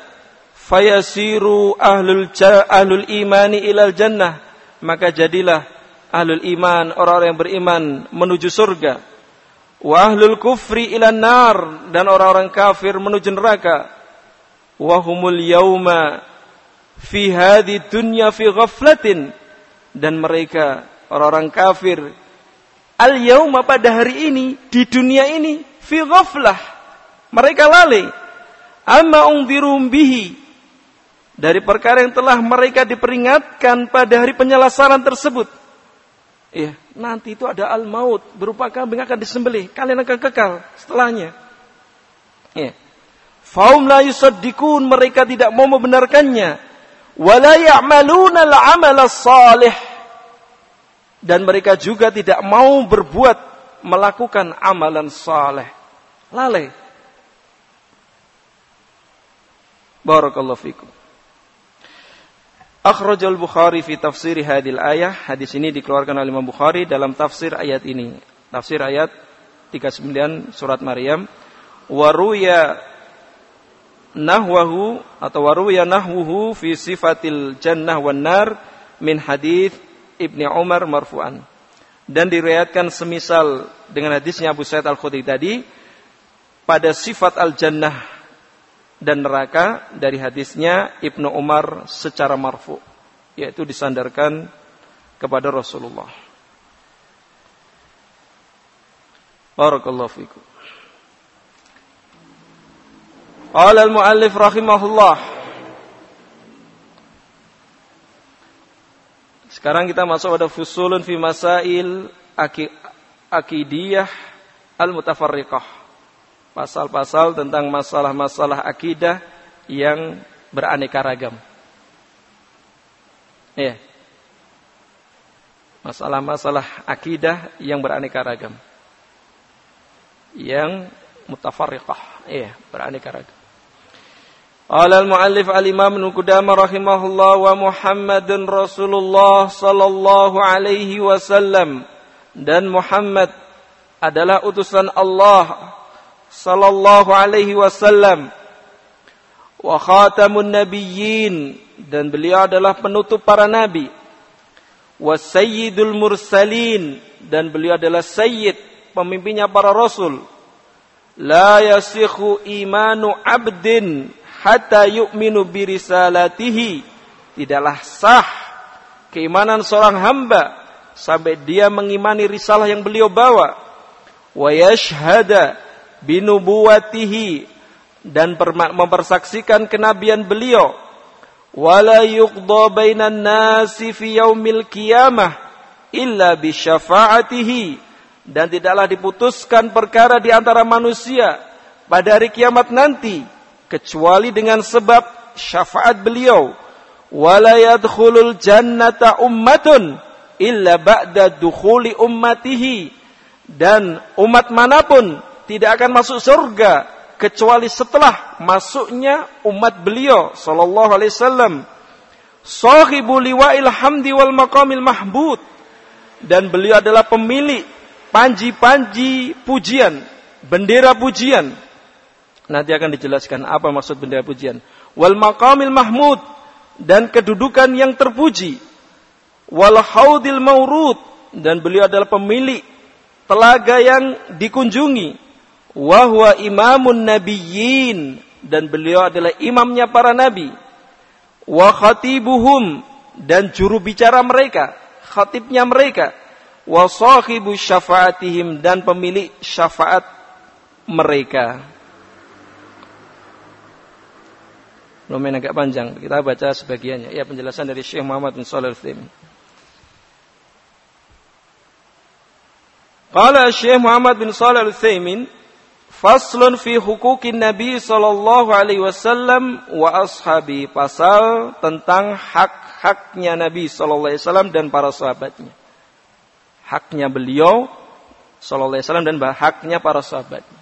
Fayasiru ahlul ahlul imani ilal jannah maka jadilah ahlul iman, orang-orang yang beriman menuju surga. Wa ahlul kufri ilan nar dan orang-orang kafir menuju neraka. Wa humul yauma fi hadhi dunya fi ghaflatin dan mereka orang-orang kafir al yauma pada hari ini di dunia ini fi ghaflah mereka lalai amma ungdirum bihi dari perkara yang telah mereka diperingatkan pada hari penyelesaian tersebut Ya, nanti itu ada al-maut berupa kambing akan disembelih. Kalian akan kekal setelahnya. Ya. Faum la yusaddiqun mereka tidak mau membenarkannya. Wala ya'maluna al-amal salih dan mereka juga tidak mau berbuat melakukan amalan saleh. Lalai. Barakallahu fikum. Akhrajal Bukhari fi tafsir hadil ayah. Hadis ini dikeluarkan oleh Imam Bukhari dalam tafsir ayat ini. Tafsir ayat 39 surat Maryam. Waruya nahwahu atau waruya nahwuhu fi sifatil jannah wan nar min hadis Ibni Umar marfu'an. Dan diriwayatkan semisal dengan hadisnya Abu Sa'id Al-Khudri tadi pada sifat al-jannah dan neraka dari hadisnya Ibnu Umar secara marfu yaitu disandarkan kepada Rasulullah. Barakallahu fikum. Qala al-muallif rahimahullah Sekarang kita masuk pada fusulun fi masail akidiyah al-mutafarriqah pasal-pasal tentang masalah-masalah akidah yang beraneka ragam. Ya. Masalah-masalah akidah yang beraneka ragam. Yang mutafarriqah, ya, beraneka ragam. Qala al-muallif al-Imam Qudamah rahimahullah wa Muhammadun Rasulullah sallallahu alaihi wasallam dan Muhammad adalah utusan Allah sallallahu alaihi wasallam. Wa khatamun nabiyyin. Dan beliau adalah penutup para nabi. Wa sayyidul mursalin. Dan beliau adalah sayyid pemimpinnya para rasul. La yasikhu imanu abdin hatta yu'minu birisalatihi. Tidaklah sah keimanan seorang hamba sampai dia mengimani risalah yang beliau bawa. Wa yashhada binubuwatihi dan mempersaksikan kenabian beliau. Wala yuqda bainan nasi fi yaumil qiyamah illa bi syafaatihi. Dan tidaklah diputuskan perkara di antara manusia pada hari kiamat nanti kecuali dengan sebab syafaat beliau. Wala yadkhulul jannata ummatun illa ba'da dukhuli ummatihi. Dan umat mana pun tidak akan masuk surga kecuali setelah masuknya umat beliau sallallahu alaihi wasallam. Sahibu liwa'il hamdi wal maqamil mahbud dan beliau adalah pemilik panji-panji pujian bendera pujian. Nanti akan dijelaskan apa maksud bendera pujian. Wal maqamil mahmud dan kedudukan yang terpuji. Wal haudil maurud dan beliau adalah pemilik telaga yang dikunjungi wahwa imamun nabiyyin. Dan beliau adalah imamnya para nabi. Wa khatibuhum. Dan juru bicara mereka. Khatibnya mereka. Wa sahibu syafaatihim. Dan pemilik syafaat mereka. Lumayan agak panjang. Kita baca sebagiannya. Ya penjelasan dari Syekh Muhammad bin Shalih Al-Utsaimin. Qala Syekh Muhammad bin Shalih Al-Utsaimin Faslun fi hukukin Nabi sallallahu alaihi wasallam wa ashabi. Pasal tentang hak-haknya Nabi sallallahu alaihi wasallam dan para sahabatnya. Haknya beliau sallallahu alaihi wasallam dan haknya para sahabatnya.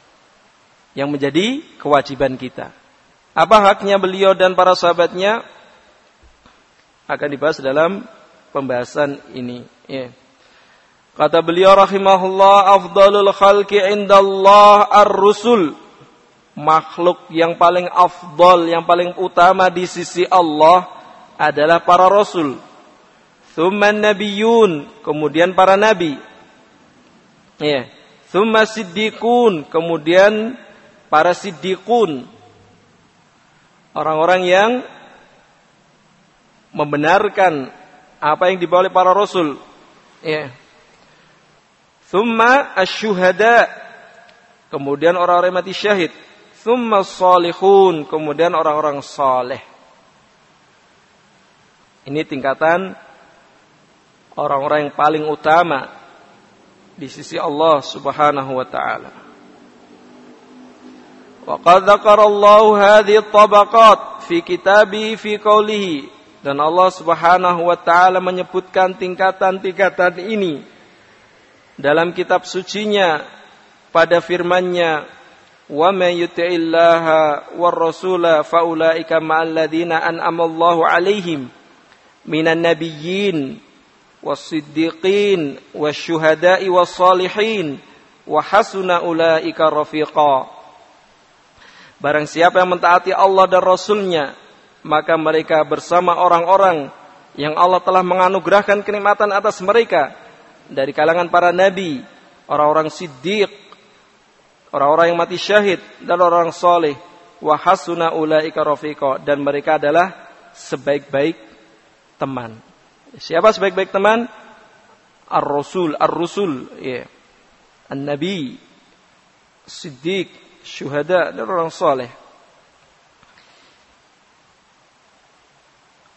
Yang menjadi kewajiban kita. Apa haknya beliau dan para sahabatnya? Akan dibahas dalam pembahasan ini. Yeah. Kata beliau rahimahullah afdalul khalqi indallah ar-rusul. Makhluk yang paling afdal, yang paling utama di sisi Allah adalah para rasul. Thumma nabiyun, kemudian para nabi. Ya. Thumma siddiqun, kemudian para siddiqun. Orang-orang yang membenarkan apa yang dibawa oleh para rasul. Ya. Thumma asyuhada. Kemudian orang-orang mati syahid. Thumma salihun. Kemudian orang-orang saleh. Ini tingkatan orang-orang yang paling utama di sisi Allah Subhanahu wa taala. وقد ذكر الله هذه الطبقات في كتابه في قوله dan Allah Subhanahu wa taala menyebutkan tingkatan-tingkatan ini dalam kitab sucinya pada firman-Nya wa may yuti'illaha war rasula faulaika ma'al ladzina an'ama Allahu 'alaihim minan nabiyyin was-siddiqin wasyuhada'i was-salihin wa hasuna ulaika rafiqa. Barang siapa yang mentaati Allah dan Rasulnya maka mereka bersama orang-orang yang Allah telah menganugerahkan kenikmatan atas mereka dari kalangan para nabi, orang-orang siddiq, orang-orang yang mati syahid dan orang-orang soleh. Wa hasuna ulaika rafiqa dan mereka adalah sebaik-baik teman. Siapa sebaik-baik teman? Ar-Rasul, Ar-Rusul, ya. An-Nabi, Siddiq, Syuhada dan orang soleh.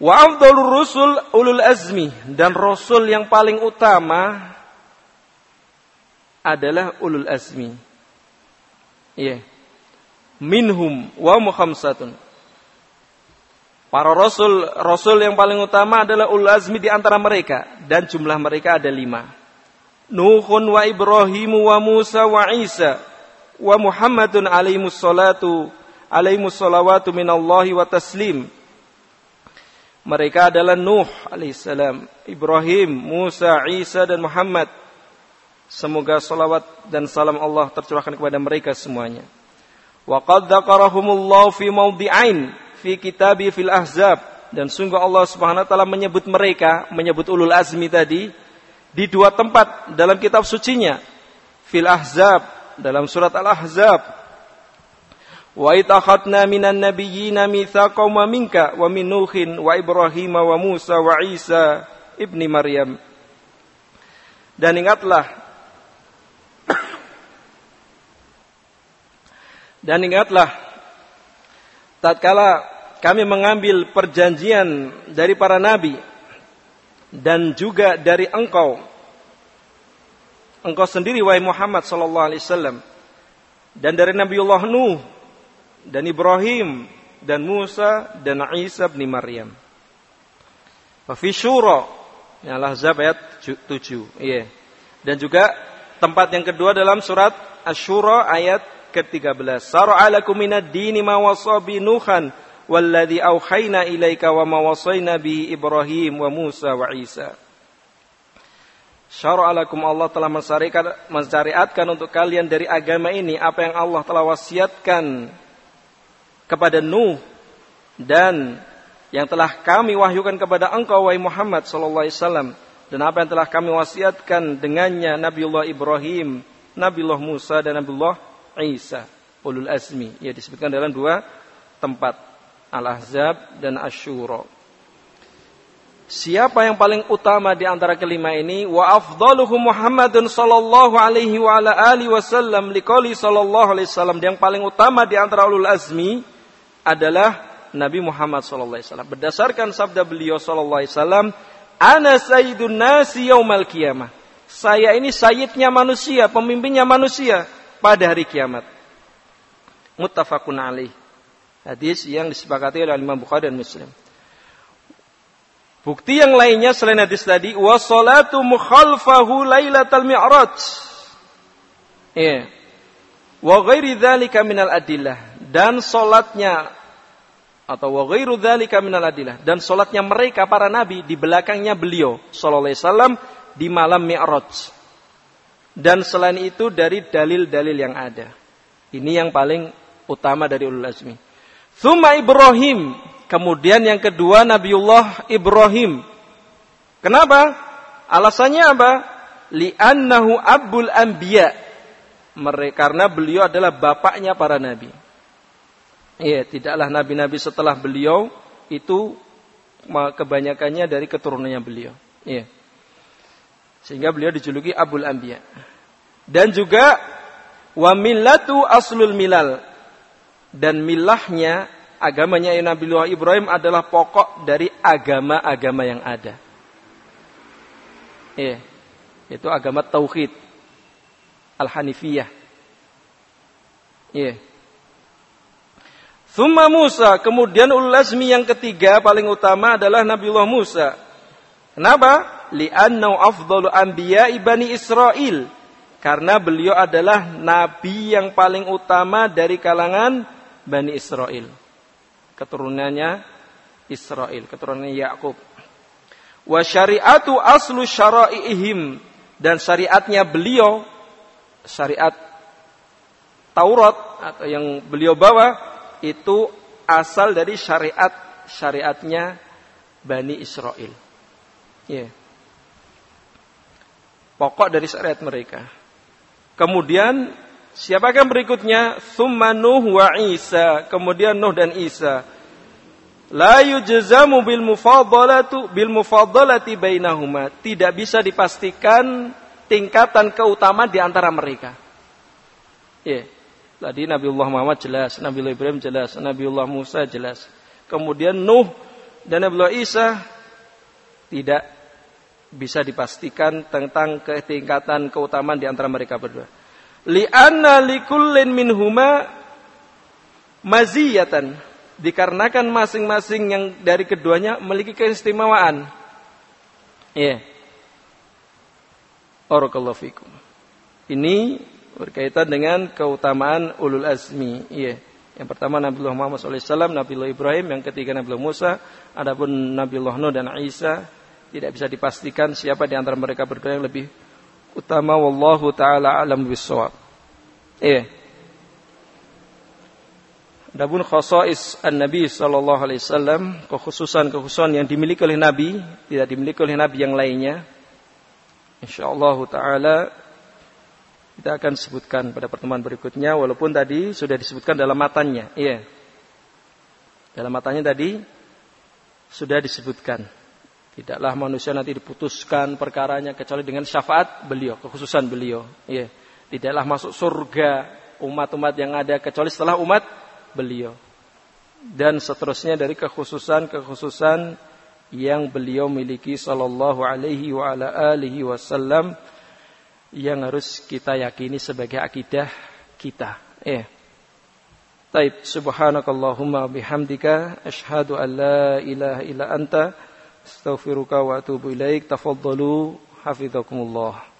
Wa afdalur rusul ulul azmi dan rasul yang paling utama adalah ulul azmi. Iya. Yeah. Minhum wa mukhamsatun. Para rasul rasul yang paling utama adalah ulul azmi di antara mereka dan jumlah mereka ada lima. Nuhun wa Ibrahim wa Musa wa Isa wa Muhammadun alaihi salatu alaihi salawatu minallahi wa taslim mereka adalah Nuh alaihissalam, Ibrahim, Musa, Isa dan Muhammad. Semoga salawat dan salam Allah tercurahkan kepada mereka semuanya. Wa qad dzakarahumullahu fi mawdi'ain fi kitabi fil ahzab dan sungguh Allah Subhanahu wa taala menyebut mereka, menyebut ulul azmi tadi di dua tempat dalam kitab sucinya. Fil ahzab dalam surat al-ahzab Wa itakhadna minan nabiyyina mitsaqan wa minka wa min Nuhin wa Ibrahim wa Musa wa Isa ibni Maryam. Dan ingatlah Dan ingatlah tatkala kami mengambil perjanjian dari para nabi dan juga dari engkau engkau sendiri wahai Muhammad sallallahu alaihi wasallam dan dari Nabiullah Nuh dan Ibrahim dan Musa dan Isa bin Maryam. Fi syura Al-Ahzab ayat 7. Iya. Dan juga tempat yang kedua dalam surat Asy-Syura ayat ke-13. Sara'a lakum minad dini ma wasa bi Nuhan walladzi auhayna ilaika wa ma wasayna bihi Ibrahim wa Musa wa Isa. Syara'alakum Allah telah mensyariatkan untuk kalian dari agama ini apa yang Allah telah wasiatkan kepada Nuh dan yang telah kami wahyukan kepada engkau wahai Muhammad sallallahu alaihi wasallam dan apa yang telah kami wasiatkan dengannya Nabiullah Ibrahim, Nabiullah Musa dan Nabiullah Isa ulul azmi ya disebutkan dalam dua tempat Al-Ahzab dan Asyura. Siapa yang paling utama di antara kelima ini? Wa afdaluhu Muhammadun sallallahu alaihi wa ala alihi wasallam liqali sallallahu alaihi wasallam yang paling utama di antara ulul azmi adalah Nabi Muhammad SAW. Berdasarkan sabda beliau SAW, Ana sayyidun nasi yaumal kiamah. Saya ini sayyidnya manusia, pemimpinnya manusia pada hari kiamat. Muttafaqun alaih. Hadis yang disepakati oleh Imam Bukhari dan Muslim. Bukti yang lainnya selain hadis tadi, wa salatu mukhalfahu lailatal mi'raj. Iya. Wa ghairi dzalika minal adillah dan solatnya atau wa ghairu dzalika minal adilah dan solatnya mereka para nabi di belakangnya beliau sallallahu alaihi wasallam di malam Mi'raj. Dan selain itu dari dalil-dalil yang ada. Ini yang paling utama dari ulul azmi. Thumma Ibrahim. Kemudian yang kedua Nabiullah Ibrahim. Kenapa? Alasannya apa? Li'annahu abul anbiya. Mereka, karena beliau adalah bapaknya para nabi. Iya, tidaklah nabi-nabi setelah beliau itu kebanyakannya dari keturunannya beliau. Iya. Sehingga beliau dijuluki Abul Anbiya. Dan juga wa millatu aslul milal. Dan milahnya agamanya Nabi Ibrahim adalah pokok dari agama-agama yang ada. Iya. Itu agama tauhid. Al-Hanifiyah. Iya Thumma Musa, kemudian ulul azmi yang ketiga paling utama adalah Nabiullah Musa. Kenapa? Li'annau afdalu anbiya ibani Israel. Karena beliau adalah nabi yang paling utama dari kalangan Bani Israel. Keturunannya Israel, keturunannya Yakub. Wa syariatu aslu syara'i'ihim dan syariatnya beliau syariat Taurat atau yang beliau bawa itu asal dari syariat syariatnya Bani Israel. Ya. Yeah. Pokok dari syariat mereka. Kemudian siapakah berikutnya? Thumma Nuh wa Isa. Kemudian Nuh dan Isa. La yujzamu bil mufadalatu bil mufadalati bainahuma. Tidak bisa dipastikan tingkatan keutamaan di antara mereka. Ya. Yeah. Tadi Nabiullah Muhammad jelas, Nabiullah Ibrahim jelas, Nabiullah Musa jelas. Kemudian Nuh dan Nabiullah Isa tidak bisa dipastikan tentang ketingkatan keutamaan di antara mereka berdua. Li'anna likullin minhuma maziyatan. Dikarenakan masing-masing yang dari keduanya memiliki keistimewaan. Ya. Yeah. Barakallahu fikum. Ini berkaitan dengan keutamaan ulul azmi. Iya. Yang pertama Nabiullah Muhammad SAW, Nabiullah Ibrahim, yang ketiga Nabiullah Musa, adapun Nabiullah Nuh dan Isa tidak bisa dipastikan siapa di antara mereka berdua yang lebih utama wallahu taala alam bisawab. Iya. Adapun khasais an-Nabi sallallahu alaihi wasallam, kekhususan-kekhususan yang dimiliki oleh Nabi, tidak dimiliki oleh Nabi yang lainnya. Insyaallah taala kita akan sebutkan pada pertemuan berikutnya walaupun tadi sudah disebutkan dalam matanya. Iya. Dalam matanya tadi sudah disebutkan. Tidaklah manusia nanti diputuskan perkaranya kecuali dengan syafaat beliau, kekhususan beliau. Iya. Tidaklah masuk surga umat-umat yang ada kecuali setelah umat beliau. Dan seterusnya dari kekhususan-kekhususan yang beliau miliki sallallahu alaihi wa ala alihi wasallam yang harus kita yakini sebagai akidah kita. Eh. Taib subhanakallahumma bihamdika asyhadu an la ilaha illa anta astaghfiruka wa atubu ilaik. Tafaddalu hafizakumullah.